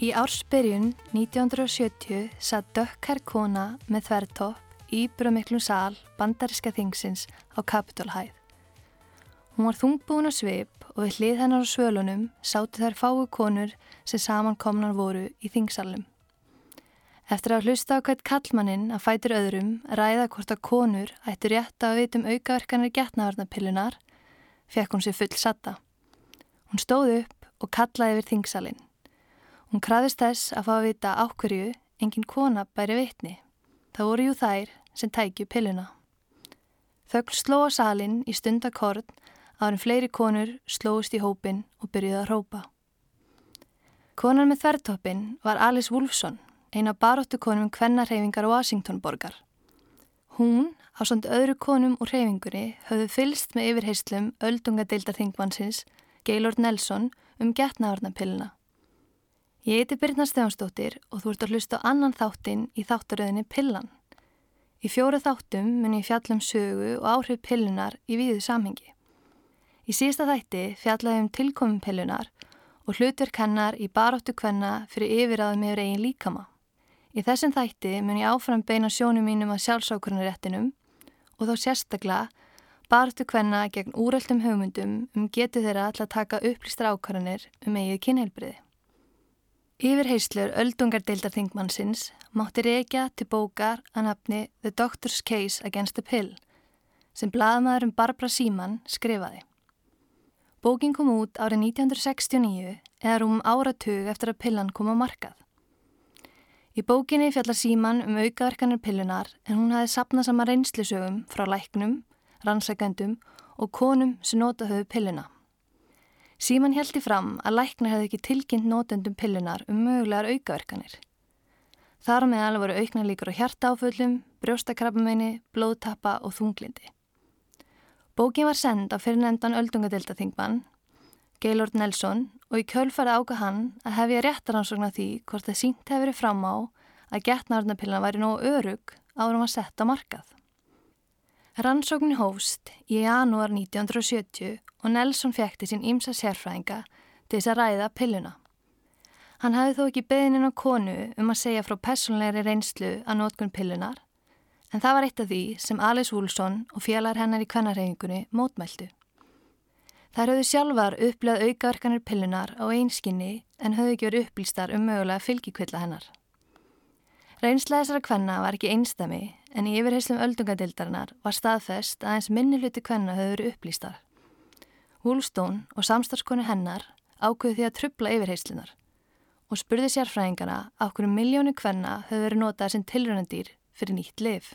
Í ársbyrjun 1970 satt dökkær kona með þvertopp í brömmiklum sal bandariska þingsins á Kapitólhæð. Hún var þungbúin á svip og við hlið hennar á svölunum sátu þær fáu konur sem samankomnar voru í þingsalum. Eftir að hlusta á hvert kallmannin að fætur öðrum ræða hvort að konur ættu rétt að vitum aukaverkanir getnavarnapillunar, fekk hún sér full satta. Hún stóð upp og kallaði yfir þingsalinn. Hún kraðist þess að fá að vita ákverju engin kona bæri vitni. Það voru jú þær sem tækju pilluna. Þögl sló á salin í stundakorn árum fleiri konur slóist í hópin og byrjuði að rópa. Konan með þvertoppin var Alice Wolfson, eina baróttu konum kvennarhefingar Washingtonborgar. Hún, á samt öðru konum úr hefingunni, höfðu fylst með yfirheyslum öldungadeildarþingmannsins, Gaylord Nelson, um getnavarnapilluna. Ég heiti Birna Stefansdóttir og þú ert að hlusta á annan þáttinn í þáttaröðinni Pillan. Í fjóru þáttum mun ég fjalla um sögu og áhrif pillunar í víðu samhengi. Í síðasta þætti fjallaði um tilkomum pillunar og hlutverk hennar í baróttu kvenna fyrir yfirraðum yfir eigin líkama. Í þessum þætti mun ég áfram beina sjónum mínum að sjálfsákurnaréttinum og þá sérstaklega baróttu kvenna gegn úröldum hugmyndum um getu þeirra að taka upplýstra ákvarðanir um eigið kynheilbriði. Yfirheyslur öldungardeildarþingmannsins mátti reykja til bókar að nafni The Doctor's Case Against the Pill sem blaðmaðurum Barbara Seaman skrifaði. Bókin kom út árið 1969 eða rúm áratug eftir að pillan kom á markað. Í bókinni fjallar Seaman um aukaverkanir pillunar en hún hafi sapnað saman reynslusögum frá læknum, rannsækandum og konum sem nota höfu pilluna. Síman heldi fram að læknar hefði ekki tilkynnt nótendum pillunar um mögulegar aukaverkanir. Þar meðal voru auknar líkur á hjartáföllum, brjóstakrabbameini, blóðtappa og þunglindi. Bókin var send á fyrirnendan öldungadeildaþingmann, Gaylord Nelson, og í kjölfari áka hann að hefja réttaransókn að því hvort það sínt hefur verið fram á að getnaðarnapillina væri nógu örug árum að setja markað. Rannsóknin hófst í janúar 1970 og Nelson fekti sín ímsa sérfræðinga til þess að ræða pilluna. Hann hafði þó ekki beðinin á konu um að segja frá personleiri reynslu að nótkunn pillunar, en það var eitt af því sem Alice Woolson og félagar hennar í kvennarhefingunni mótmæltu. Þær höfðu sjálfar upplegað aukaverkanir pillunar á einskinni en höfðu verið upplýstar um mögulega fylgikvilla hennar. Reynsla þessara kvenna var ekki einstami en í yfirheyslum öldungadildarinnar var staðfest að eins minni hluti kvenna höfðu verið upplýstar. Woolstone og samstarfskonu hennar ákveði því að trubla yfirheyslinar og spurði sérfræðingana á hverju miljónu kvenna höfðu verið notað sem tilrönandýr fyrir nýtt liv.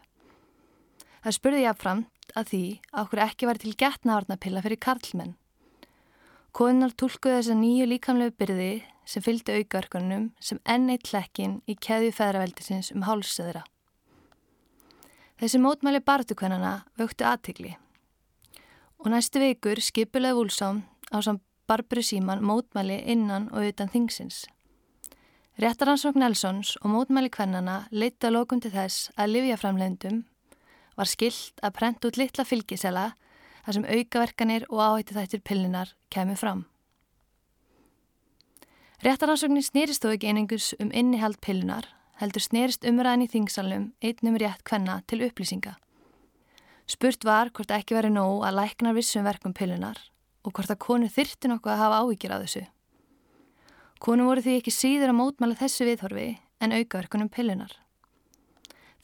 Það spurði jáfnframt að því á hverju ekki var til getnavarnapilla fyrir karlmenn. Konunar tólkuði þessa nýju líkamlegu byrði sem fylgdi aukaörkunum sem enn eitt hlekkin í keðju feðraveldisins um hálsöðra. Þessi mótmæli bartukvennana vöktu aðtikli og næstu vikur skipulega Vúlsám á samt Barbru Síman mótmæli innan og utan þingsins. Réttaransvokk Nelsons og mótmæli kvennana leita lokum til þess að livjaframlendum var skilt að prent út litla fylgisela þar sem aukaverkanir og áhætti þættir pillinar kemur fram. Réttaransvoknin snýrist þó ekki einengus um innihald pillunar, heldur snýrist umræðin í þingsalum einnum rétt kvenna til upplýsinga. Spurt var hvort ekki verið nóg að lækna vissum verkum pillunar og hvort að konu þyrti nokkuð að hafa áhyggjur af þessu. Konu voru því ekki síður að mótmæla þessu viðhorfi en aukaverkunum pillunar.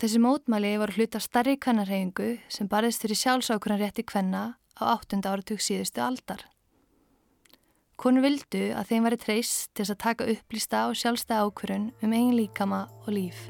Þessi mótmæli voru hluta starri kvennarhefingu sem barðist fyrir sjálfsákunan rétti kvenna á 8. áratug síðustu aldar. Konu vildu að þeim væri treyst til að taka upplýsta og sjálfstæða ákvörun um eigin líkama og líf.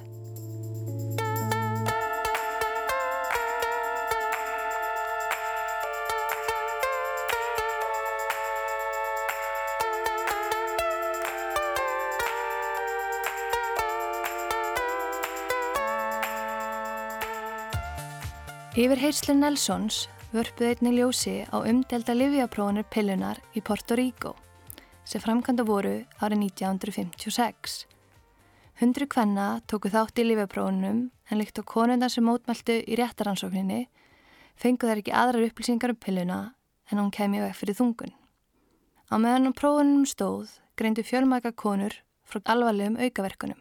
Yfir heyrslun Nelsons vörpuð einni ljósi á umdelda livjaprónur pillunar í Porto Rico sem framkvæmda voru árið 1956. Hundru kvenna tóku þátt í livjaprónunum en líkt á konundar sem mótmæltu í réttaransókninni fengu þær ekki aðrar upplýsingar um pilluna en hún kemur vekk fyrir þungun. Á meðan á prófunum stóð greindu fjölmæka konur frá alvarlegum aukaverkunum.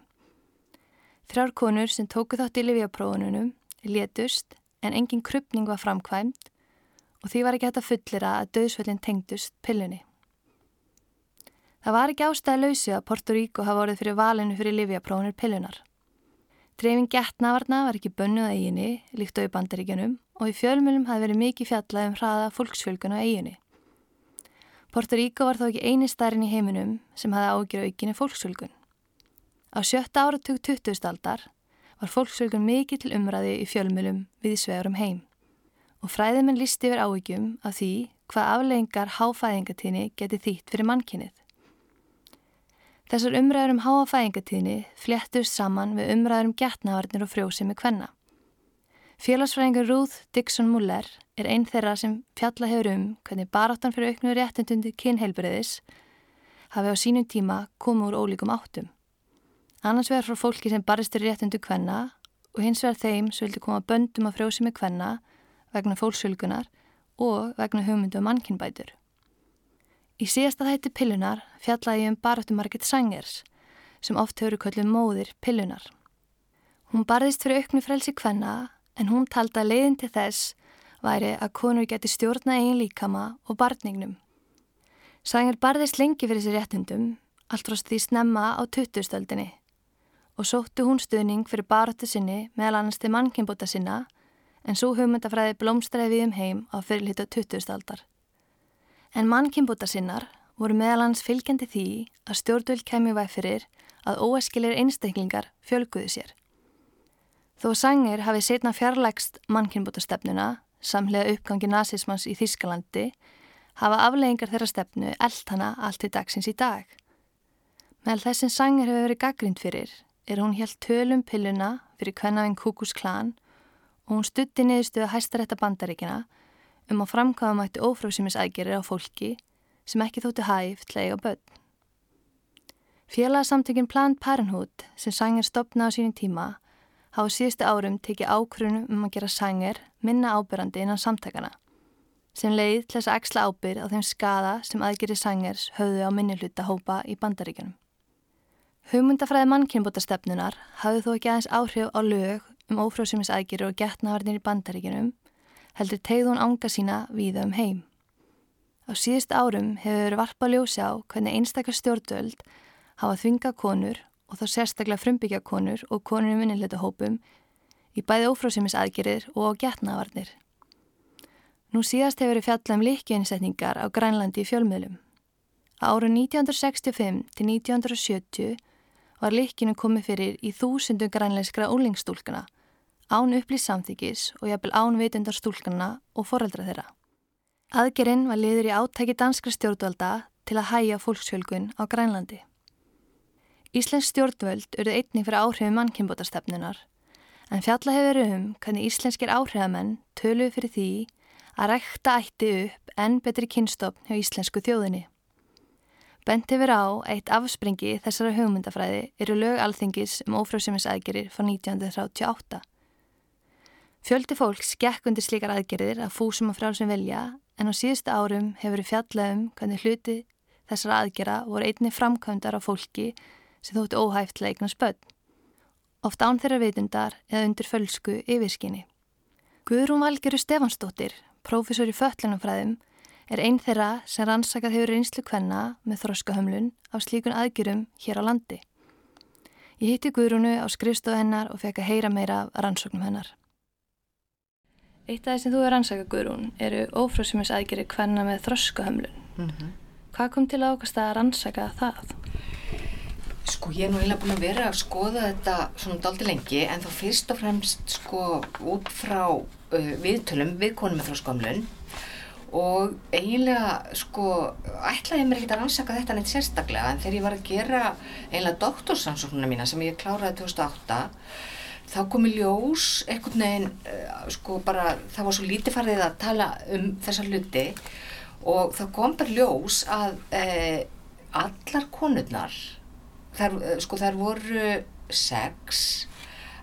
Þrjár konur sem tóku þátt í livjaprófununum létust en engin krypning var framkvæmt og því var ekki hægt að fullira að döðsvöldin tengdust pillunni. Það var ekki ástæði lausi að Porto Rico hafa orðið fyrir valinu fyrir livjaprófunir pillunar. Dreifing getnavarna var ekki bönnuð eiginni líkt á í bandaríkjunum og í fjölmjölum hafi verið mikið fjallað um hraða fólksfjölgun á eiginni. Porto Rico var þó ekki eini stærn í heiminum sem hafi ágjör aukinni fólksfjölgun. Á sjötta áratug 20. aldar var fólksfjölgun mikið til umræði í fjölmjölum við svegurum heim og fræðiminn lísti yfir áhyggjum af því hvað afleggingar háfæðingatíni geti þýtt fyrir mannkinnið. Þessar umræður um háfæðingatíni fléttust saman við umræður um getnavarnir og frjósimi kvenna. Félagsfræðingur Ruth Dixon Muller er einn þeirra sem fjalla hefur um hvernig baráttan fyrir auknu réttindundi kynheilbriðis hafi á sínum tíma komið úr ólíkum áttum. Annars vegar frá fólki sem baristur réttindu kvenna og hins vegar þeim sem vildi koma böndum að frjósi með kvenna vegna fólksfjölgunar og vegna hugmyndu um mannkinnbætur. Í síðasta þætti pillunar fjallaði ég um baráttu Margit Sangers sem oft hefur kallið móðir pillunar. Hún barðist fyrir auknu frelsi kvenna en hún talda leiðin til þess væri að konur geti stjórna eigin líkama og barningnum. Sængir barðist lengi fyrir sér réttundum, allt frá því snemma á tuttustöldinni og sóttu hún stuðning fyrir baróttu sinni meðal annars til mannkynbóta sinna en svo hugmyndafræði blómstræði við um heim á fyrirlita tuttustaldar. En mannkynbóta sinnar voru meðal annars fylgjandi því að stjórnvöld kemur væg fyrir að óeskilir einstaklingar fjölguðu sér. Þó Sanger hafi setna fjarlægst mannkynbútastefnuna, samlega uppgangi nazismans í Þískalandi, hafa afleggingar þeirra stefnu eld hana allt í dagsins í dag. Meðal þess sem Sanger hefur verið gaggrind fyrir er hún helt tölum pilluna fyrir kvennavinn Kukus klan og hún stutti niðurstuða hæstarætta bandaríkina um að framkvæða mætti ófrásýmisægerir á fólki sem ekki þóttu hæf til eiga börn. Félagsamtökinn Planned Parenthood sem Sanger stopnaði á sínum tíma hafa síðustu árum tekið ákvörunum um að gera sanger minna ábyrrandi innan samtakana sem leið til þess að axla ábyrð á þeim skada sem aðgeri sangers höfðu á minni hluta hópa í bandaríkjunum. Hugmyndafræði mannkynbútastefnunar hafði þó ekki aðeins áhrif á lög um ófrjóðsumisaðgeri og getnavarnir í bandaríkjunum heldur tegð hún ánga sína víða um heim. Á síðust árum hefur varpa ljósi á hvernig einstakar stjórnvöld hafa þvinga konur og þá sérstaklega frumbyggjakonur og konur í minnilegtu hópum í bæði ófrásumis aðgerir og á getnavarnir. Nú síðast hefur við fjallað um líkjöinsetningar á Grænlandi í fjölmiðlum. Áru 1965 til 1970 var líkjunu komið fyrir í þúsundu grænleiskra úlingstúlkana, án upplýst samþykis og jafnvel án vitundar stúlkana og foreldra þeirra. Aðgerinn var liður í átæki danskra stjórnvalda til að hæja fólksfjölgun á Grænlandi. Íslensk stjórnvöld eruð einning fyrir áhrifum mannkynbótastefnunar en fjalla hefur um hvernig íslenskir áhrifamenn töluðu fyrir því að rækta ætti upp enn betri kynstofn hjá íslensku þjóðinni. Bent hefur á eitt afspringi þessara hugmyndafræði eru lög alþingis um ófrjóðsumisaðgerir frá 1938. Fjöldi fólks gekk undir slíkar aðgerir að fúsum og frálsum vilja en á síðustu árum hefur fjallað um hvernig hluti þessara aðgera voru einni framkvæmdar á fólki sem þóttu óhæft til að eigna spödd. Oft án þeirra veitundar eða undir fölsku yfirskinni. Guðrún Valgeru Stefansdóttir, prófessor í föllunumfræðum, er einn þeirra sem rannsakað hefur reynslu kvenna með þroskahömlun á slíkun aðgjörum hér á landi. Ég hitti Guðrúnu á skrifstofu hennar og fekk að heyra meira af rannsóknum hennar. Eitt af það sem þú er rannsakað Guðrún eru ófrúsumis aðgjöri kvenna með þroskahömlun. Mm -hmm. Hvað kom til ákast að rannsaka það? Sko ég er nú eiginlega búin að vera að skoða þetta svona daldi lengi en þá fyrst og fremst sko út frá uh, viðtölum við konum með þróskomlun og eiginlega sko ætlaði mér ekki að rannsaka þetta neitt sérstaklega en þegar ég var að gera eiginlega doktorsansóknuna mína sem ég kláraði 2008 þá komi ljós ekkert neginn uh, sko bara það var svo lítið farið að tala um þessa hluti og þá kom bara ljós að uh, allar konurnar þar, eh, sko þar voru sex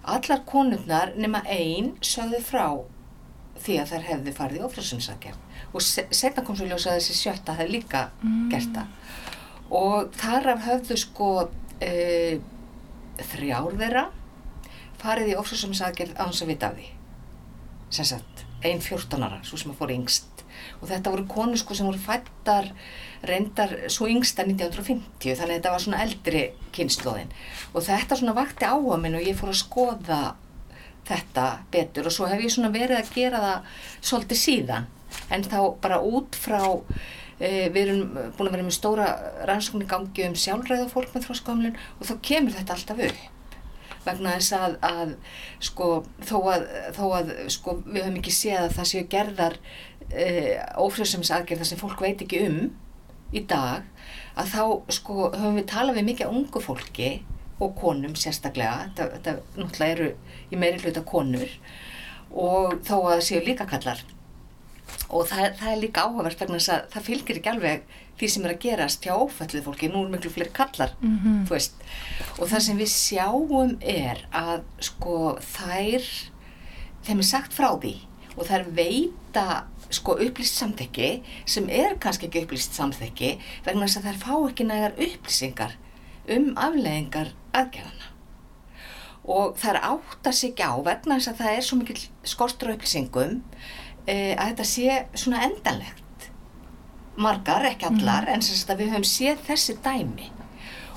allar konurnar nema einn sögðu frá því að þær hefði farið í oflössunsakerð og se setna kom svo ljósa að þessi sjötta hefði líka mm. gert það og þar af höfðu sko uh, þrjár þeirra farið í ofsóðsumsaðgerð á hans að vita af því. Sem sagt, ein 14 ára svo sem að fór yngst. Og þetta voru konur sko sem voru fættar reyndar svo yngsta 1950 þannig að þetta var svona eldri kynnslóðin og þetta svona vakti áhuga minn og ég fór að skoða þetta betur. Og svo hef ég svona verið að gera það svolítið síðan. En þá bara út frá e, við erum búin að vera með stóra rannsóknir gangi um sjálfræða fólk með þróskamlun og þá kemur þetta alltaf upp vegna þess að, að sko, þó að, þó að sko, við höfum ekki séð að það séu gerðar e, ófrjóðsumsaðgerðar sem fólk veit ekki um í dag að þá sko, höfum við talað við mikið ungu fólki og konum sérstaklega þetta, þetta náttúrulega eru í meiri hluta konur og þó að það séu líka kallar og það, það er líka áhugavert vegna þess að það fylgir ekki alveg því sem er að gerast hjá ófællið fólki, nú er miklu fleiri kallar mm -hmm. og það sem við sjáum er að sko þær þeim er sagt frá því. Og þær veita sko upplýst samþekki sem er kannski ekki upplýst samþekki vegna þess að þær fá ekki nægar upplýsingar um afleðingar aðgerðana og þær áttar sig ekki á vegna þess að það er svo mikil skortur upplýsingum e, að þetta sé svona endanlegt. Margar, ekki allar, mm. en sagt að við höfum séð þessi dæmi.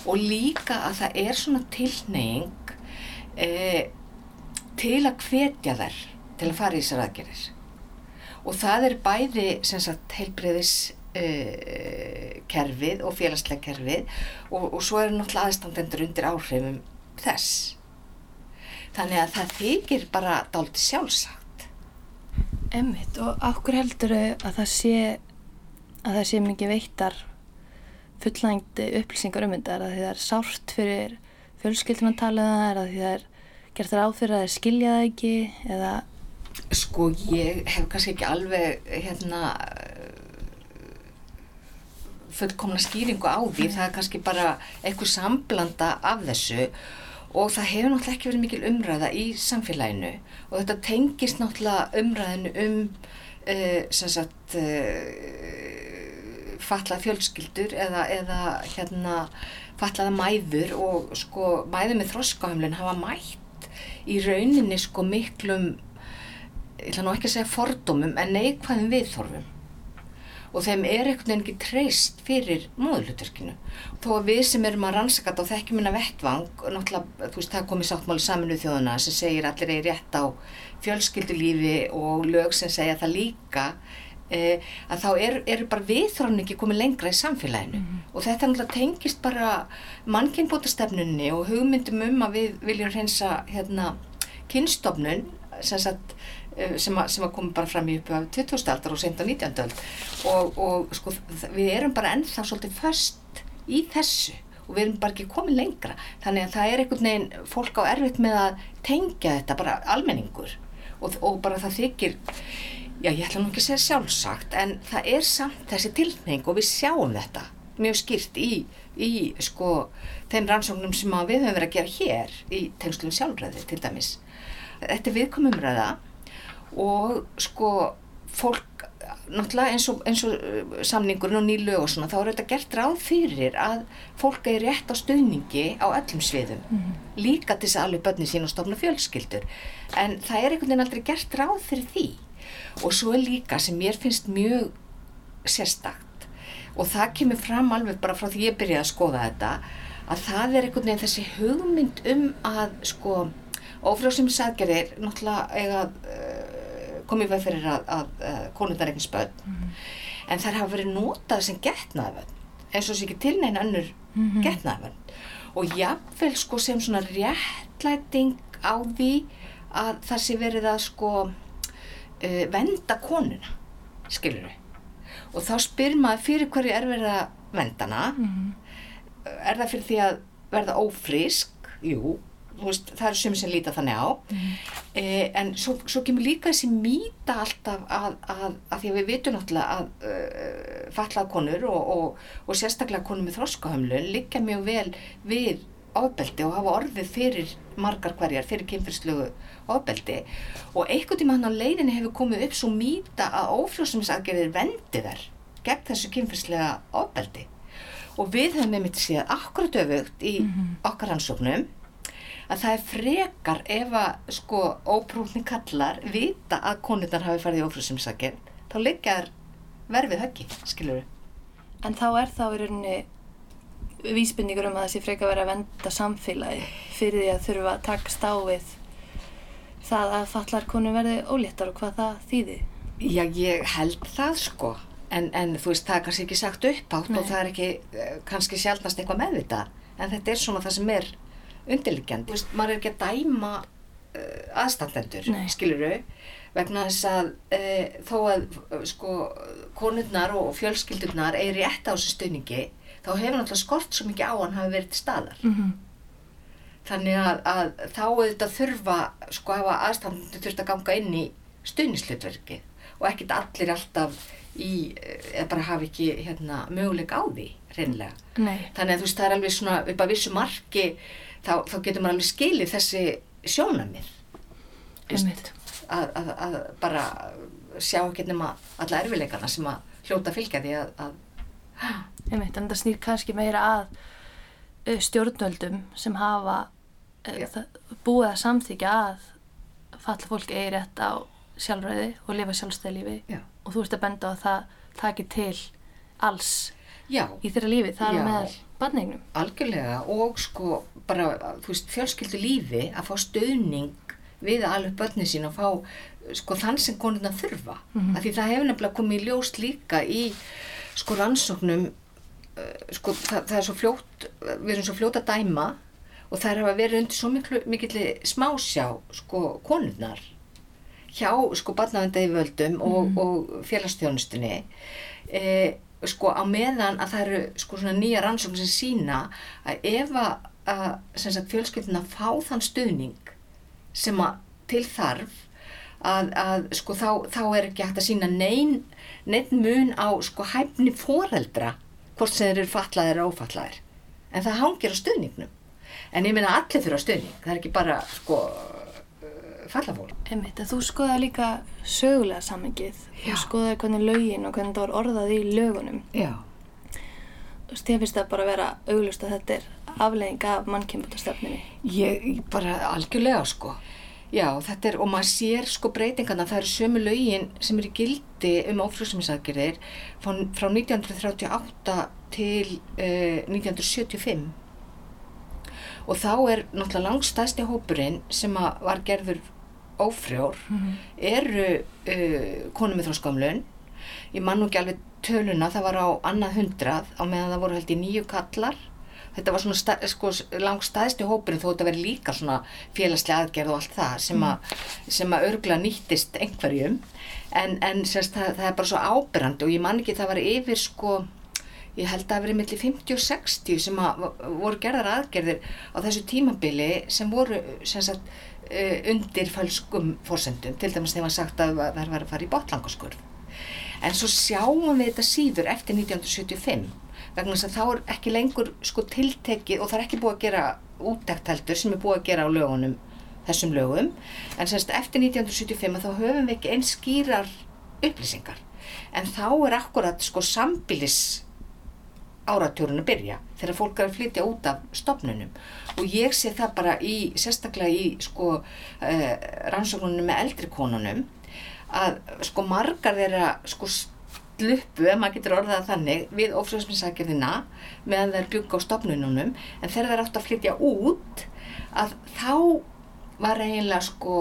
Og líka að það er svona tilneying eh, til að hvetja þær til að fara í þessar aðgerir og það er bæði sagt heilbreyðis eh, kerfið og félagslega kerfið og, og svo er náttúrulega aðstandendur undir áhrifum þess. Þannig að það þykir bara dálti sjálfsagt Emmitt og okkur heldur að það sé að það sé mikið veittar fullnægndi upplýsingar um þetta? Er að það er sárt fyrir fjölskyldum að tala um það? Er að það er gert þér áfyrir að það er skiljaða ekki? Eða Sko ég hef kannski ekki alveg hérna fullkomna skýringu á því. Það er kannski bara eitthvað samblanda af þessu og það hefur náttúrulega ekki verið mikil umræða í samfélaginu. Og þetta tengist náttúrulega umræðinu um uh, sem sagt uh, fallað fjölskyldur eða, eða hérna fallaða mæður. Og sko mæður með þroskahömlun hafa mætt í rauninni sko miklum ég ætla nú ekki að segja fordómum en neikvæðum viðþorfum og þeim er einhvern veginn ekki treyst fyrir móðluturkinu þó að við sem erum að rannsaka þetta og þekkjum minna vettvang náttúrulega, þú veist, það komið sáttmáli saminu þjóðuna sem segir allir er rétt á fjölskyldulífi og lög sem segja það líka eh, að þá eru er bara viðþrónu ekki komið lengra í samfélaginu mm -hmm. og þetta náttúrulega tengist bara mannkynbótastefnunni og hugmyndum um að við viljum hreinsa hérna kynstofnun sem, sagt, sem, að, að koma bara fram í uppu af 20. aldar og senda 19. ald og, og sko við erum bara ennþá svolítið först í þessu og við erum bara ekki komið lengra þannig að það er einhvern veginn fólk á erfitt með að tengja þetta bara almenningur og, og bara það þykir já ég ætla nú ekki að segja sjálfsagt en það er samt þessi tilneying og við sjáum þetta mjög skýrt í, í sko þeim rannsóknum sem við höfum verið að gera hér í tengslum sjálfræði til dæmis. Þetta er viðkomumræða og sko fólk náttúrulega eins og, eins og uh, samningurinn og nýlu og svona þá er þetta gert ráð fyrir að fólk er rétt á stöðningi á öllum sviðum. Mm -hmm. líka til þess að alveg börni sín og stofna fjölskyldur. En það er einhvern veginn aldrei gert ráð fyrir því. Og svo er líka sem mér finnst mjög sérstakt og það kemur fram alveg bara frá því ég byrjaði að skoða þetta að það er einhvern veginn þessi hugmynd um að sko ofrjóðsum sæðgerir náttúrulega eiga uh, komið veð fyrir að, að, að konundar eigin spöld mm -hmm. en þær hafa verið notað sem getnaðvönd eins og sér ekki til neina önnur mm -hmm. getnaðvönd og jáfnveil sko sem svona réttlæting á því að það sé verið að sko uh, venda konuna skilur við og þá spyr maður fyrir hverju er verið að vendana mm -hmm. er það fyrir því að verða ófrísk jú, veist, það eru sem sem líta þannig á mm -hmm. eh, en svo, svo kemur líka þessi mýta alltaf að, að, að því að við vitum náttúrulega að uh, fallað konur og, og, og sérstaklega konur með þróskahömlu líka mjög vel við ofbeldi og hafa orðið fyrir margar hverjar, fyrir kynfyrslugu ofbeldi og einhvern tíma hann á leiðinni hefur komið upp svo mýta að ófrjóðsumsaðgerðir vendi þær gegn þessu kynfyrslega ofbeldi og við höfum einmitt séð akkurat öfugt í Mhm. okkar rannsóknum að það er frekar ef að sko óprúfni kallar vita að konurnar hafi farið í ófrúsumsakir þá þær verfið höggi, skilur við. En þá er þá í rauninni vísbendingur um að það sé frekar verið að venda samfélagi fyrir því að þurfa að takast á við það að fallar konu verði óléttar og hvað það þýði. Já, ég held það sko en, en þú veist, það er kannski ekki sagt upp átt Nei. og það er ekki eh, kannski sjálfnast eitthvað meðvita en þetta er svona það sem er undirliggjandi. Þú veist, maður er ekki að dæma uh, aðstandendur, Nei. skiluru vegna þess að uh, þó að uh, sko konurnar og fjölskyldurnar eigi rétt á þessu stöðningi þá hefur náttúrulega skort svo mikið á hann hafi verið til staðar. Mm -hmm. Þannig að, að þá auðvitað þurfa, sko hafa aðstandandi þurft að ganga inn í stuðnislutverkið og ekkert allir alltaf í, eða bara hafa ekki hérna, möguleik á því, reynlega. Nei. Þannig að þú veist, það er alveg svona upp að vissu marki, þá, þá getur maður alveg skilið þessi sjónamið. Að, að, að bara sjá ekki nema alla erfileikana sem að hljóta fylgja því að, að Einmitt, en það snýr kannski meira að uh, stjórnvöldum sem hafa Já. uh, það, búið að samþykja að falla fólk eigi rétt á sjálfræði og lifa sjálfstæði lífi Já. og þú ert að benda á að það taki til alls já, í þeirra lífi, það Já. er meðal badningnum. Algjörlega og sko bara, veist, fjölskyldu lífi að fá stöðning við að alveg börni sín og fá sko þann sem konurna þurfa. Mhm. Af því það hefur nefnilega komið í ljós líka í sko rannsóknum, uh, sko það, það er svo fljótt, við erum svo fljótt að dæma og það er að vera undir svo miklu, mikill smásjá sko konurnar hjá sko barnavenda í völdum og, og félagsþjónustunni e, sko á meðan að það eru sko svona nýja rannsókn sem sína að ef að, sem sagt fjölskylduna fá þann stuðning sem að til þarf að, að sko þá, þá er ekki hægt að sína nein, nein mun á sko hæfni foreldra hvort sem þeir eru fatlaðir eða ófatlaðir. En það hangir á stuðningnum. En ég meina allir þurfa stuðning. Það er ekki bara sko fallafólk Einmitt, þú skoðaði líka sögulega sammengið Já. og skoðaði hvernig lögin og hvernig það var orðað í lögunum. já Þú veist, ég finnst það bara að vera auglust að þetta er aflegging af mannkynbútastefninni. Ég bara algjörlega sko. Já, þetta er, og maður sér sko breytingarna, það eru sömu lögin sem eru gildi um ófrúsumisaðgerðir frá, frá 1938 til uh, 1975. Og þá er náttúrulega langstæðsti hópurinn sem var gerður ófrjór eru uh, konum með þróskamlun. Ég man nú ekki alveg töluna, það var á annað hundrað á meðan það voru held í nýju kallar. Þetta var svona stað, sko, langstæðsti hópurinn þó þetta veri líka svona félagslega aðgerð og allt það sem, að sem að örgla nýttist einhverjum. En, en sérst, það, það er bara svo ábyrrandi og ég man ekki það var yfir sko ég held að það verið millir 50 og 60 sem að voru gerðar aðgerðir á þessu tímabili sem voru sem sagt, undir fölskum fórsendum, til dæmis þegar var sagt að það var að fara í botlangaskurð. En svo sjáum við þetta síður eftir 1975 vegna þess að þá er ekki lengur sko tiltekið og það er ekki búið að gera úttækt heldur sem er búið að gera á lögunum þessum lögum en semst eftir 1975 að þá höfum við ekki eins skýrar upplýsingar en þá er akkurat sko sambilis áratjórun að byrja þegar fólk er að flytja út af stopnunum og ég sé það bara í sérstaklega í sko uh, rannsóknunum með eldri konunum að sko margar þeirra sko sluppu, ef maður getur orðað þannig, við ófrjóðsminnsakirðina meðan þeir bjugga á stopnununum en þegar þeir átt að flytja út að þá var eiginlega sko,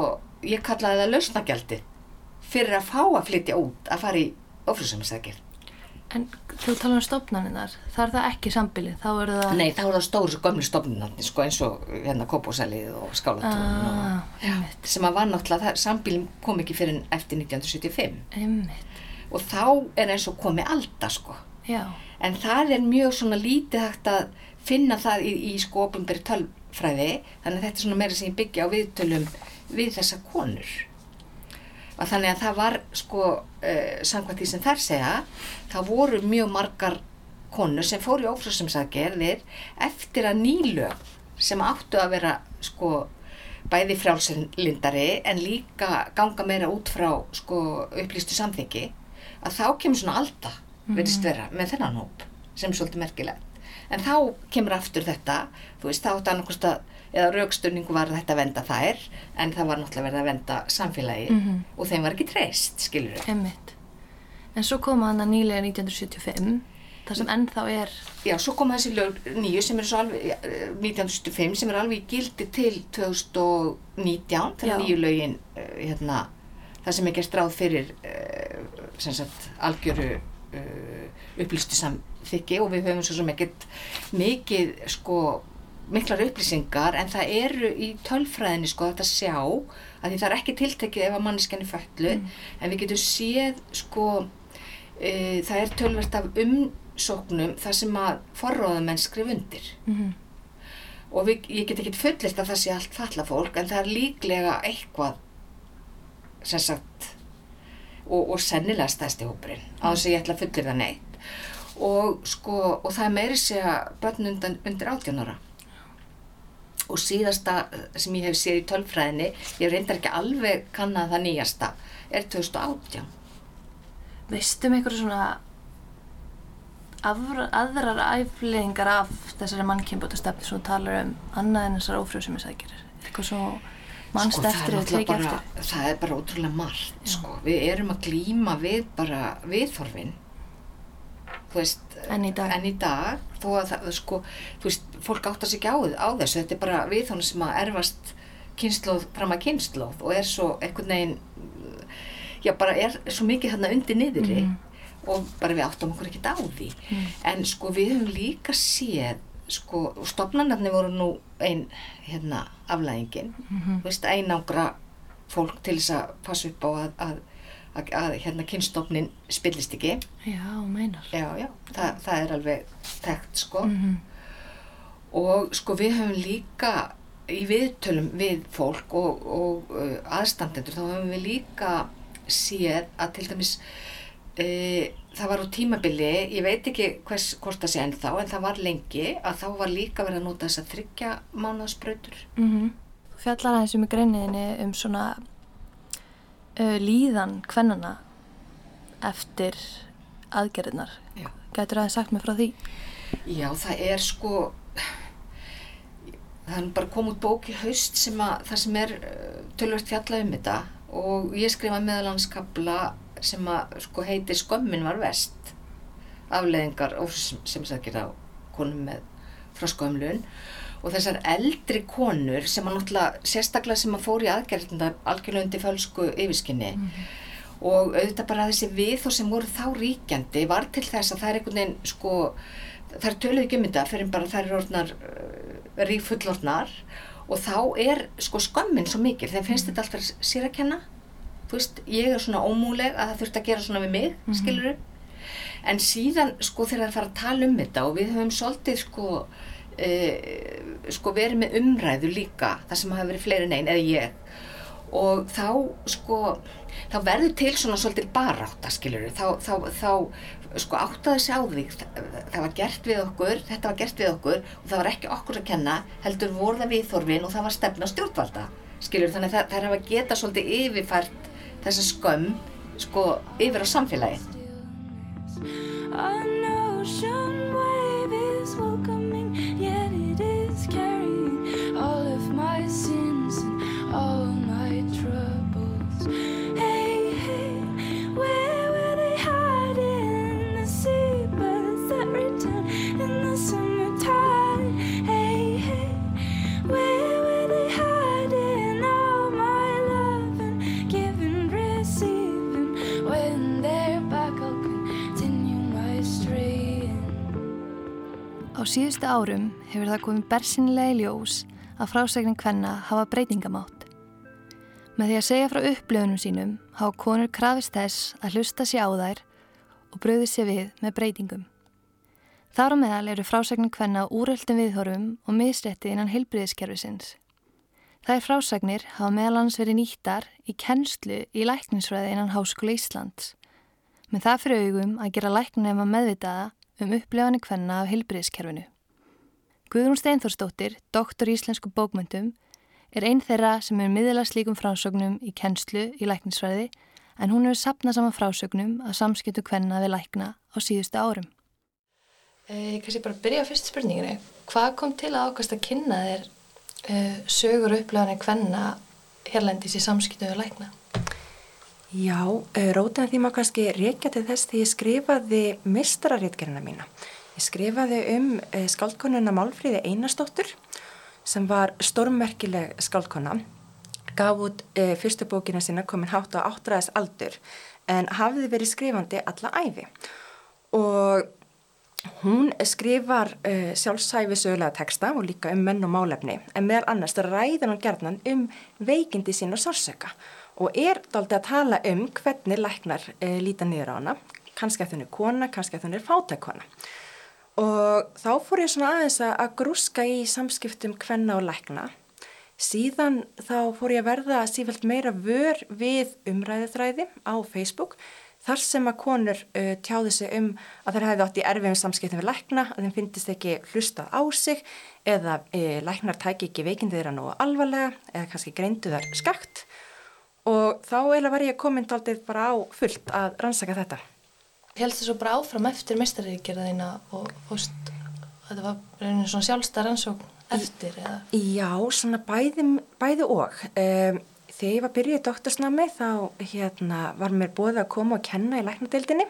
ég kallaði það lausnagjaldið fyrir að fá að flytja út að fara í ófrjóðsminnsakirð En þú tala um stopnaninnar, það er það ekki sambilið, þá eru það... Nei, þá er það stóru gömlu stofnunarnir, sko, eins og hérna Kópósalið og Skálatún Ah, og, einmitt, sem að var náttúrulega, það, sambílum kom ekki fyrir eftir 1975 einmitt, og þá er eins og komið alda, sko. já, En það er mjög svona lítið hægt að finna það í, í sko ofinberi tölfræði, þannig að þetta er svona meira sem ég byggja á viðtölum við þessa konur. Og þannig að það var sko, uh, samkvæmt því sem þær segja, það voru mjög margar konur sem fóru í ófrjóðsumsagerðir eftir að nýlög sem áttu að vera sko bæði frjálsindari en líka ganga meira út frá sko upplýstu samþyggi að þá kemur svona alda verðist vera með þennan hóp sem er svolítið merkilegt. En þá kemur aftur þetta, þú veist, þá átt annarkost að, eða rauksturningu var þetta að venda þær, en það var náttúrulega verið að venda samfélagi Mhm. og þeim var ekki treyst, skilur við. Einmitt. En svo koma hann að nýlega 1975, þar sem ennþá er, Já, svo koma þessi lög nýju sem eru svo alveg, eh, 1905, sem eru alveg í gildi til 2019, þegar nýju lögin, eh, hérna, það sem er gert ráð fyrir, eh, sem sagt, algjöru uh, upplýstu samþykki og við höfum svo sem ekkert mikið, sko, miklar upplýsingar en það eru í tölfræðinni sko þetta sjá að því það er ekki tiltekið ef að manneskjan er föllu en við getum séð sko e, það er tölvert af umsóknum þar sem að forróðamenn skrif undir. Mm og við, ég get ekki fullist að það sé allt falla fólk en það er líklega eitthvað sem sagt og, og sennilega stæsti hópurinn á þess að ég ætla að fullir það neitt. Og sko og það er meiri segja börn undan, undir 18 og síðasta sem ég hef séð í tölfræðinni ég reyndar ekki alveg kannað það nýjasta er 2018 veistum einhverju svona afra, aðrar æflingar af þessari mannkynbúta stefni sem talar um annað en þessar ófrjóðsumisækjurir eitthvað svo Sko, það eftir er bara, eftir? það er bara ótrúlega margt sko. við erum að glíma við bara viðþorfin þú veist En í dag. en í dag það, sko, þú veist, fólk áttar sig ekki á, á þessu þetta er bara viðþorfin sem að erfast kynnslóð fram að kynnslóð og er svo einhvern veginn já, bara er svo mikið þarna undir niðri Mhm. og bara við áttum okkur ekkert á því Mm. en sko við höfum líka séð sko, og stofnanarnir voru nú ein hérna aflæðingin Mhm. þú veist, einangra fólk til þess að passa upp á að, að, að, að hérna kynstofnin spillist ekki. já, meinar Já, já, það, það er alveg tekt, sko. mm Og sko við höfum líka í viðtölum við fólk og, og uh, aðstandendur, þá höfum við líka séð að til dæmis uh, það var á tímabili, ég veit ekki hvers, hvort það sé ennþá, en það var lengi að þá var líka verið að nota þess að þryggja mánaðsbrautur. Þú fjallar aðeins um í greiniðinni um svona uh, líðan kvennana eftir aðgerðinar. Já. Gætur aðeins sagt mér frá því? Já, það er sko það er bara komið bók í haust sem að það sem er uh, tölvört fjallað um þetta og ég skrifa meðalanskabla sem að sko heitir Skömmin var vest afleðingar sem, sem sækir á konum með froskömmlun og þessar eldri konur sem að náttúrulega sérstaklega sem að fóru í aðgerðina algjörlega undir fölsku yfirskinni. Og auðvitað bara þessi við og sem voru þá ríkjandi var til þess að það er einhvern veginn sko það er töluð ekki um þetta fyrir bara það er orðnar uh, rífullorðnar og þá er sko skömmin svo mikil. Þeim finnst þetta alltaf sér að kenna. Þú veist, ég er svona ómúleg að það þurft að gera svona við mig, mm Mhm. skilur en síðan sko þegar það fara að tala um þetta og við höfum svolítið sko uh, sko verið með umræðu líka það sem hafa verið fleiri en einn eða ég. Og þá sko þá verður til svona svolítið barátta skilur þá, þá, þá sko áttaði sig á því það, var gert við okkur, þetta var gert við okkur og það var ekki okkur að kenna heldur voru það viðþorfin og það var stefna stjórnvalda skilur þannig að það, það er að geta svolítið yfirfært þessa skömm sko yfir á samfélagið. An ocean síðustu árum hefur það komið bersinlega í ljós að frásegnin kvenna hafa breytingamátt. Með því að segja frá upplöfunum sínum hafa konur krafist þess að hlusta sér á þær og bröði sér við með breytingum. Þar á meðal eru frásegnin kvenna úröldum viðhorfum og misrétti innan heilbriðiskerfisins. Þær frásagnir hafa meðalans verið nýttar í kennslu í læknisfræði innan Háskóla Íslands. Með það fyrir augum að gera læknum að meðvitaða um upplifanir kvenna af heilbriðiskerfinu. Guðrún Steinþórsdóttir, doktor í íslensku bókmyndum, er einn þeirra sem er miðla slíkum frásögnum í kennslu í læknisfræði en hún hefur sapnað saman frásögnum að samskiptu kvenna við lækna á síðustu árum. Eh, Ég kannski bara byrja á fyrstu spurninginni. Hvað kom til að ákast að kynna þér uh, sögur og upplöðanir hvenna hérlendis í samskiptu við lækna? Já, uh, rótina því maður kannski reykja til þess því ég skrifaði mistrarítgerina mína. Ég skrifaði um uh, skaldkonuna Málfríði Einarsdóttur sem var stórmerkileg skaldkona, gaf út uh, fyrstu bókina sína komin hátt á áttræðis aldur en hafði verið skrifandi alla æfi og Hún skrifar uh, sjálfsæfi sögulega texta og líka um menn og málefni en meðal annars ræðir hann gerðnan um veikindi sín og sársöka og er daldi að tala um hvernig læknar uh, líta niður á hana, kannski að þunni kona, kannski að þunni fátækona. Og þá fór ég svona aðeins að grúska í samskiptum hvenna og lækna. Síðan þá fór ég að verða sífælt meira vör við umræðithræði á Facebook þar sem að konur uh, tjáði sig um að þær hefði átt í erfiðum samskiptum við lækna, að þeim finnist ekki hlustað á sig eða uh, læknar tæki ekki veikindi þeirra nú alvarlega eða kannski greindu þar skakt og þá eiginlega var ég komin taldið bara á fullt að rannsaka þetta. Helst þú svo bara áfram eftir mestaríkjörðina og fórst, þetta var reynir svona sjálfstæð rannsókn eftir eða? Já, svona bæði, bæði og. Um, Þegar ég var byrjuð í doktorsnami þá hérna, var mér bóðið að koma og kenna í læknadeildinni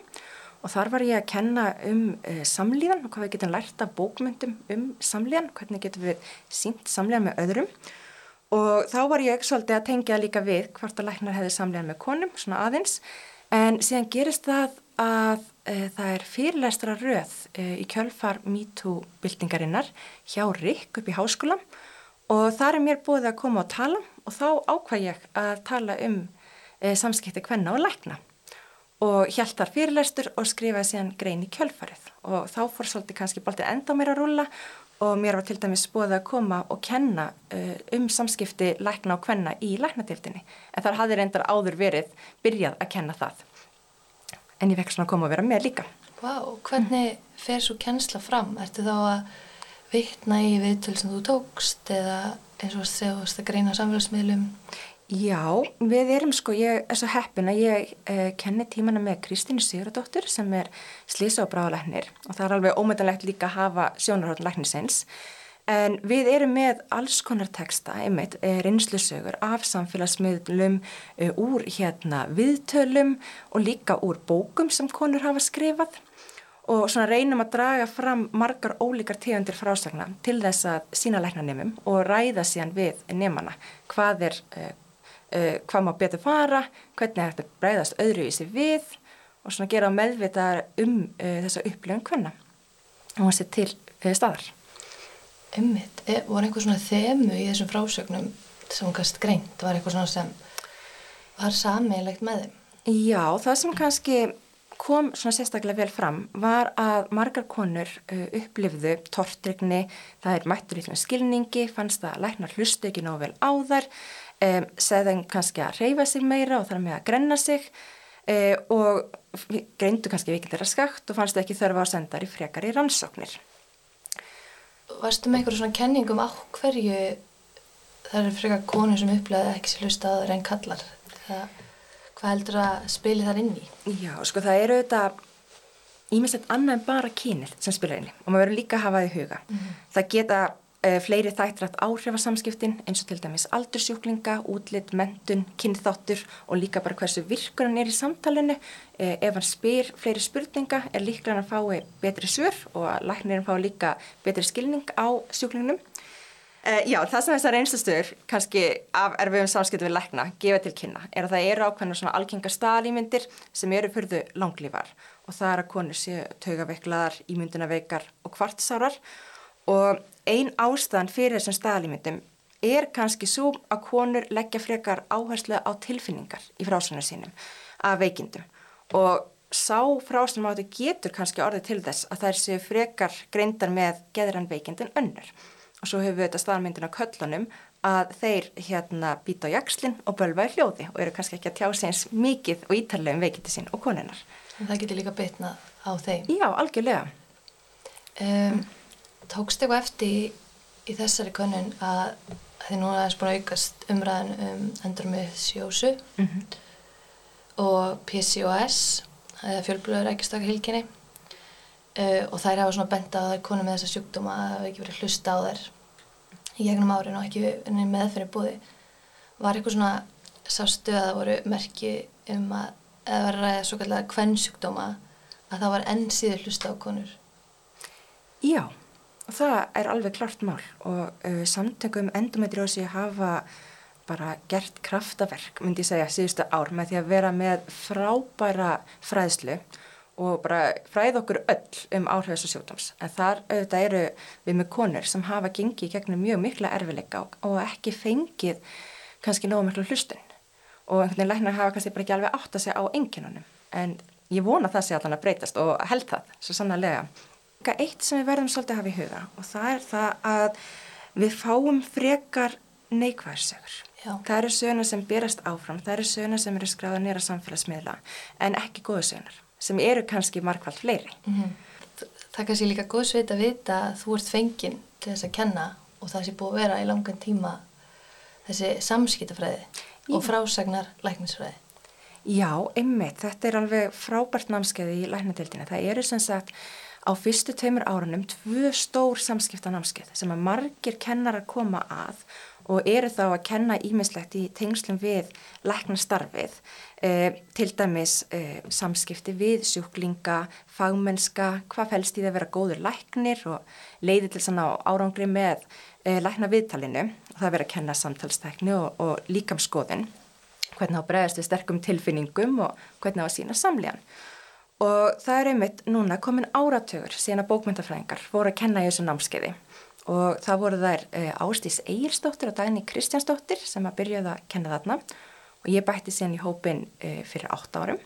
og þar var ég að kenna um uh, samlíðan og hvað við getum lært af bókmyndum um samlíðan, hvernig getum við sínt samlíðan með öðrum og þá var ég svolítið að tengja líka við hvort að læknar hefði samlíðan með konum, svona aðeins, en síðan gerist það að uh, það er fyrirlestra röð uh, í kjölfar MeToo-byltingarinnar hjá Rik upp í háskólam og þar er mér búið að koma og tala og þá ákvað ég að tala um e, samskipti hvenna og lækna. Og hjælt þar fyrirlestur og skrifaði síðan grein í kjölfarið. Og þá fór svolítið kannski bóltið enda mér að rúla og mér var til dæmis búið að koma og kenna uh, um samskipti lækna og hvenna í læknadildinni en þar hafði reyndar áður verið byrjað að kenna það en ég fekk svona að koma og vera með líka Vá, hvernig fer svo kennsla fram? Ertu þá að vitna í viðtöl sem þú tókst eða eins og þú varst að greina samfélagsmiðlum? Já, við erum sko, ég er svo heppin að ég eh, kenni tímana með Kristínu Sigurðardóttur sem er slísa og bráðalæknir og það er alveg ómyndanlegt líka að hafa sjónarhóttun læknisins. En við erum með alls konar texta, einmitt, eh, reynslusögur af samfélagsmiðlum eh, úr hérna viðtölum og líka úr bókum sem konur hafa skrifað. Og svona reynum að draga fram margar ólíkar tegundir frásagna til þess að sína læknanemum og ræða síðan við nefnana hvað er, uh, uh, hvað má betur fara, hvernig er þetta breyðast öðruvísi við og svona gera meðvita um uh, þessa upplifun hvenna og það sé til staðar. Ummitt, e, var einhver svona þemu í þessum frásögnum sem gæst greint, var eitthvað svona sem var sammeilegt með þeim? Já, það sem kannski kom svona sérstaklega vel fram var að margar konur uh, upplifðu tortrygni, það er mættur í skilningi, fannst það að læknar hlustu ekki nógu vel á þær, um, segðan kannski að reyfa sig meira og þar með að grenna sig uh, og greindu kannski vikindir að skakt og fannst það ekki þörfa á sendar í frekar í rannsóknir. Varstu með eitthvað svona kenningum á hverju það eru frekar konur sem upplifðu ekki sér hlusta á þær en kallar? Það Hvað heldur að spili þar inn í? Já, sko það eru auðvitað ímestlega annað en bara kynir sem spila inn í og maður verður líka að hafa það í huga. Mm -hmm. Það geta fleiri þættrætt áhrifasamskiptin eins og til dæmis aldursjúklinga, útlitt, mentun, kynþáttur og líka bara hversu virkur hann er í samtalenu. Uh, ef hann spyr fleiri spurninga er líklega hann að fái betri svör og læknirinn fái líka betri skilning á sjúklingnum. Uh, já, það sem þessar einstastöður kannski af erfiðum samskiptu við lækna gefa til kynna er að það eru ákveðna svona algengar staðlýmyndir sem eru fyrðu langlífar og það er að konur séu taugaveiklaðar, ímyndunaveikar og kvartsárar og ein ástæðan fyrir þessum staðlýmyndum er kannski svo að konur leggja frekar áherslu á tilfinningar í frásunum sínum af veikindum og sá frásunum áttu getur kannski orðið til þess að þær séu frekar greindar með geðran veikindin önnur og svo hefur við þetta staðmyndin á köllunum að þeir hérna býta á jakslinn og bölva í hljóði og eru kannski ekki að tjá sig eins mikið og ítarlega um veikindi sín og konunar. En það getur líka bytnað á þeim? Já, algjörlega. Um, tókst eitthvað eftir í, þessari konun að þið núna aðeins búin að aukast umræðan um endometriósu mm -hmm. og PCOS, er fjölblöður hilkinni. uh, og þær hafa svona bent á er konur með þessa sjúkdóma að það hafa ekki verið hlusta á þær í gegnum árin og ekki meðfyrir búði var eitthvað svona sástu að það voru merki um að eða var að ræða svo kallega kvennsjúkdóma að það var enn síður hlusta á konur Já, og það er alveg klart mál og uh, samtökum endometriósi hafa bara gert kraftaverk, myndi ég segja, síðustu ár með því að vera með frábæra fræðslu og bara fræð okkur öll um áhrif þessu sjúkdóms. En þar auðvitað eru við með konur sem hafa gengið gegnum mjög mikla erfileika og, og ekki fengið kannski nógu miklu hlustun. Og einhvern veginn læknar hafa kannski bara ekki alveg átt að segja á enginunum. En ég vona það sé allan að breytast og held það, svo sannlega. Eitt sem við verðum svolítið að hafa í huga og það er það að við fáum frekar neikvæðarsögur. Já. Það eru söguna sem berast áfram, það eru söguna sem eru skráða nýra samfélagsmiðla en ekki góða sögunar sem eru kannski markvælt fleiri. -hmm. Það er kannski líka góð sveit að vita að þú ert fenginn til þess að kenna og það sé búið að vera í langan tíma þessi samskiptafræði og frásagnar læknisfræði. Já, einmitt, þetta er alveg frábært námskeiði í læknadeildina. Það eru sem sagt á fyrstu tveimur árunum tvö stór samskipta námskeið sem að margir kennar að koma að og eru þá að kenna ímislegt í tengslum við læknastarfið, eh, til dæmis eh, samskipti við sjúklinga, fagmennska, hvað fælst í það að vera góður læknir og leiði til svona árangri með eh, lækna viðtalinu það verið að kenna samtalstækni og, og líkamskoðun, hvernig á bregðast við sterkum tilfinningum og hvernig á að sína samlegan. Og það er einmitt núna komin áratögur síðan að bókmyndafræðingar voru að kenna í þessu námskeiði. Og það voru þær e, Ástís Egilsdóttir og Dagni Kristjánsdóttir sem að byrjaði að kenna þarna. Og ég bætti síðan í hópin e, fyrir 8 árum.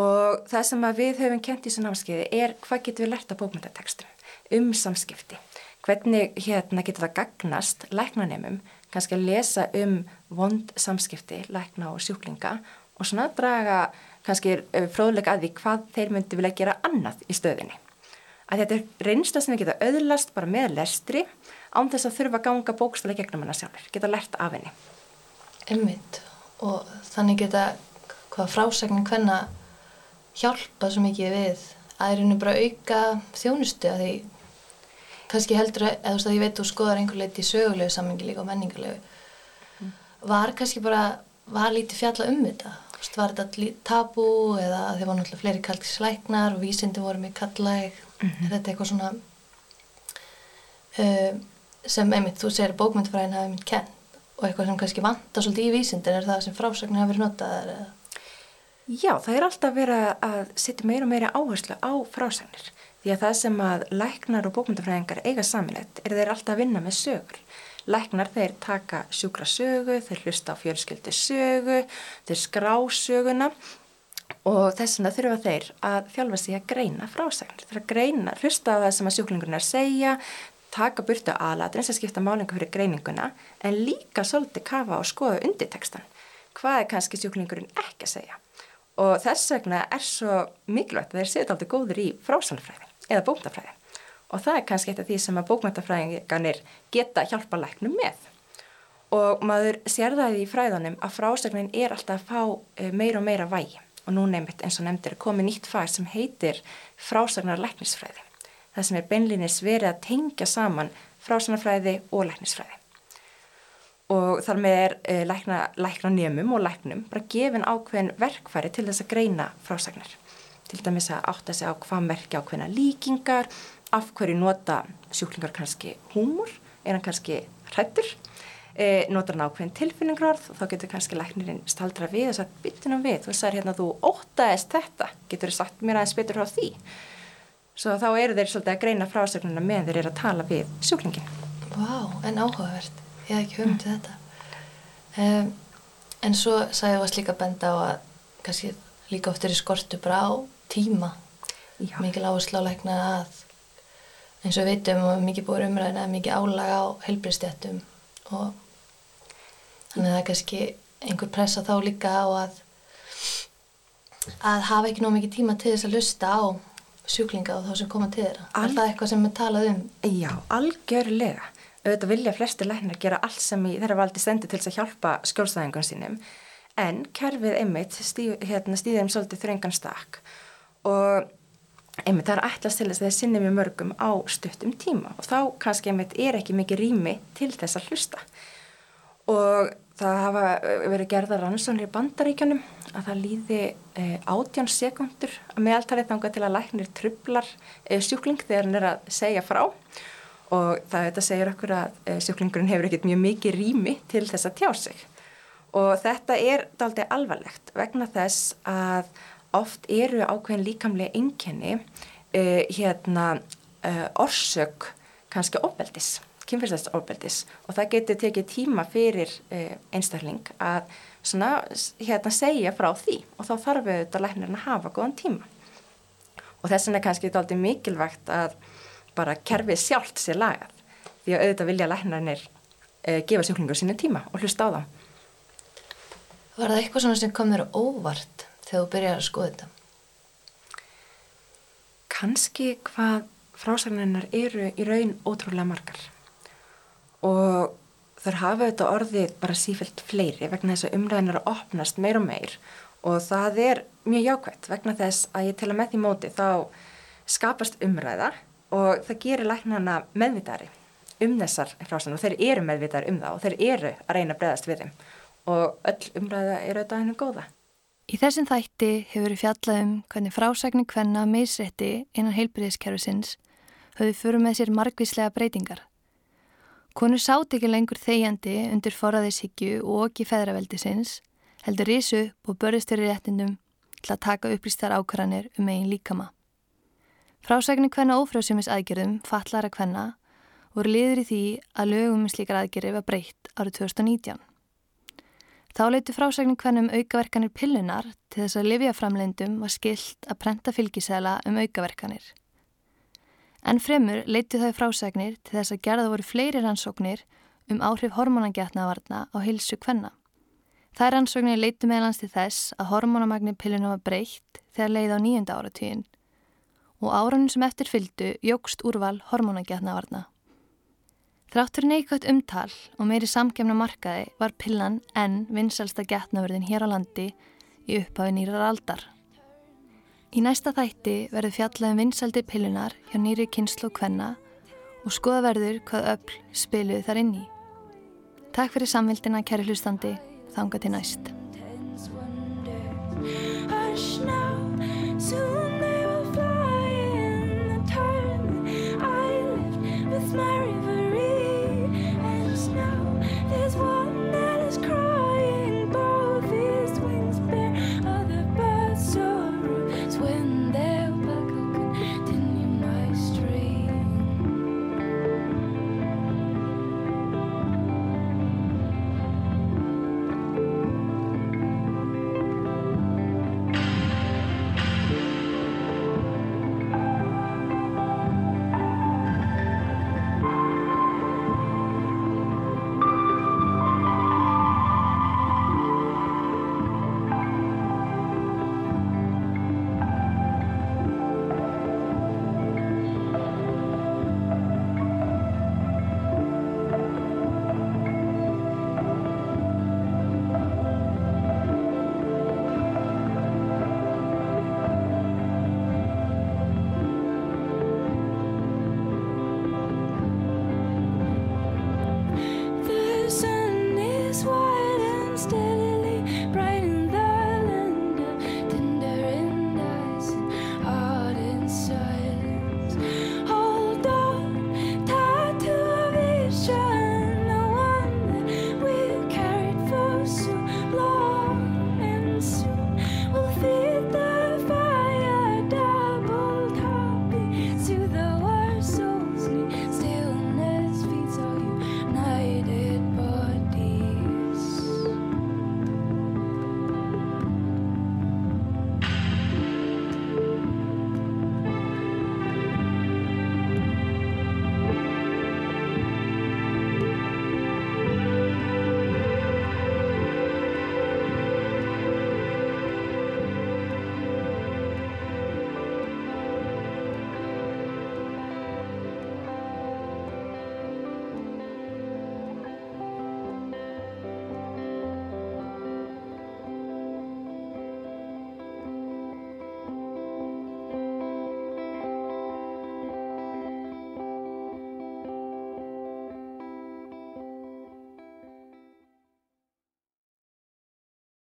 Og það sem við höfum kent í þessu námskeiði er hvað getur við lært á bókmyndatekstum um samskipti? Hvernig hérna getur það gagnast læknanemum kannski að lesa um vond samskipti, lækna og sjúklinga og svona draga kannski fróðleika að því hvað þeir myndi vilja gera annað í stöðinni að þetta er reynsla sem við geta auðlast bara með lestri án þess að þurfa að ganga bókstala gegnum hana sjálfur, geta lært af henni. Emmitt og þannig geta hvað frásagnin hvenna hjálpa svo mikið við að er henni bara auka þjónustu að því kannski heldur að, eða þú veist að ég veit þú skoðar einhver leiti í sögulegu sammingi líka og menningarlegu mm. var kannski bara, var lítið fjalla um þetta Vist, var þetta tabú eða þeir var náttúrulega fleiri kalkisleiknar og vísindi voru mjög kallæg mm -hmm. er þetta eitthvað svona uh, sem einmitt þú segir bókmyndfræðin hafi einmitt kent og eitthvað sem kannski vantar svolítið í vísindin er það sem frásögnin hafi verið notaðar eða? Já, það er alltaf verið að setja meira og meira áherslu á frásögnir því að það sem að læknar og bókmyndafræðingar eiga saminlegt er þeir alltaf að vinna með sögur Læknar þeir taka sjúkra sögu, þeir hlusta á fjölskyldu sögu, þeir skrá söguna og þess vegna þurfa þeir að þjálfa sig að greina frásagnir. Þeir að greina, hlusta á það sem að sjúklingurinn er að segja, taka burtu aðladrins að skipta málingu fyrir greininguna en líka svolítið kafa og skoða undirtekstan. Hvað er kannski sjúklingurinn ekki að segja? Og þess vegna er svo mikilvægt að þeir setja alltaf góður í frásagnfræði eða bóktafræði og það er kannski eitt af því sem að bókmæntafræðingarnir geta hjálpa læknum með. Og maður sér það í fræðanum að frásögnin er alltaf að fá eh, meira og meira vægi og nú nefnitt eins og nefndir komið nýtt fag sem heitir frásagnar læknisfræði. Það sem er beinlinis verið að tengja saman frásagnarfræði og læknisfræði. Og þar með er eh, lækna, lækna njömum og læknum bara gefin ákveðin verkfæri til þess að greina frásagnar. Til dæmis að átta sig á hvað merkja ákveðina líkingar, af hverju nota sjúklingar kannski húmur, er hann kannski hrættur, e, notar hann ákveðin tilfinningrorð og þá getur kannski læknirinn staldra við og sagt byttunum við og sagir hérna þú ótaðist þetta, getur þið sagt mér aðeins betur frá því. Svo þá eru þeir svolítið að greina frásögnuna meðan þeir eru að tala við sjúklingin. Vá, en áhugavert, ég hef ekki höfum til þetta. Um, en svo sagði þú að slíka benda á að kannski líka oft er í skortu bara á tíma, Já. mikil áherslu á lækna að eins og veitum og mikið búið umræðin að mikið álaga á helbriðstjættum og þannig að það er kannski einhver pressa þá líka á að að hafa ekki nóg mikið tíma til þess að lusta á sjúklinga og þá sem koma til þeirra. Al er það eitthvað sem við talað um? Já, algjörlega. Auðvitað vilja flesti læknar gera allt sem í þeirra valdi stendi til þess að hjálpa skjólstæðingun sínum en kerfið einmitt stýðum hérna, svolítið þröngan stakk og einmitt það er ætlast til þess að þeir sinni með mörgum á stuttum tíma og þá kannski einmitt er ekki mikið rými til þess að hlusta. Og það hafa verið gerða rannsónir í bandaríkjunum að það líði e, átján sekundur að meðaltalið þanga til að læknir trublar e, sjúkling þegar hann er að segja frá. Og það þetta segir okkur að e, sjúklingurinn hefur ekkert mjög mikið rými til þess að tjá sig. Og þetta er daldi alvarlegt vegna þess að oft eru ákveðin líkamlega einkenni uh, hérna uh, orsök kannski ofbeldis, kynfyrslæst ofbeldis og það getur tekið tíma fyrir uh, einstakling að svona hérna segja frá því. Og þá þarf auðvitað læknirinn að hafa góðan tíma. Og þess vegna er kannski þetta aldrei mikilvægt að bara kerfið sjálft sér lagað. Því að auðvitað vilja læknarinnir gefa sjúklingur sínu tíma og hlusta á það Var það eitthvað svona sem kom þér óvart þegar þú byrjar að skoða þetta? Kanski hvað frásagninnar eru í raun ótrúlega margar og þar hafa þetta orðið bara sífælt fleiri vegna þess að umræðin eru að opnast meir og meir og það er mjög jákvæmt vegna þess að ég til að með því móti þá skapast umræða og það gerir læknana meðvitari um þessar frásagnar og þeir eru meðvitari um það og þeir eru að reyna að bregðast við þeim og öll umræða er auðvitað hennu góða. Í þessum þætti hefur við fjallað um hvernig frásækning hvenna meðsrétti innan heilbriðiskerfisins höfðu fyrir með sér margvíslega breytingar. Konur sátt ekki lengur þegjandi undir forraðishyggju og ekki feðraveldisins, heldur risu og börðstöri réttindum til að taka upplýstar ákvarðanir um eigin líkama. Frásækning hvenna ófrjóðsumis aðgerðum, fallara hvenna, voru liður í því að lögum um slíkar aðgerði var breytt árið 2019. Þá leiti frásagnin hvernum aukaverkanir pillunar til þess að livjaframleindum var skilt að prenta fylgisæla um aukaverkanir. En fremur leiti þau frásagnir til þess að gerða voru fleiri rannsóknir um áhrif hormonangjatnavarna á hilsu hvenna. Það rannsóknir leiti meðlans til þess að hormonamagnir pilluna var breytt þegar leið á nýjunda áratíðin og árunum sem eftir fyldu jógst úrval hormonangjatnavarna. Þráttur neikvægt umtal og meiri samkemna markaði var pillan enn vinsalsta getnaverðin hér á landi í upphafi nýrar aldar. Í næsta þætti verður fjallaðum vinsaldi pillunar hjá nýri kynslu og kvenna og skoða verður hvað öll spiluð þar inn í. Takk fyrir samvildina, kæri hlustandi. Þanga til næst.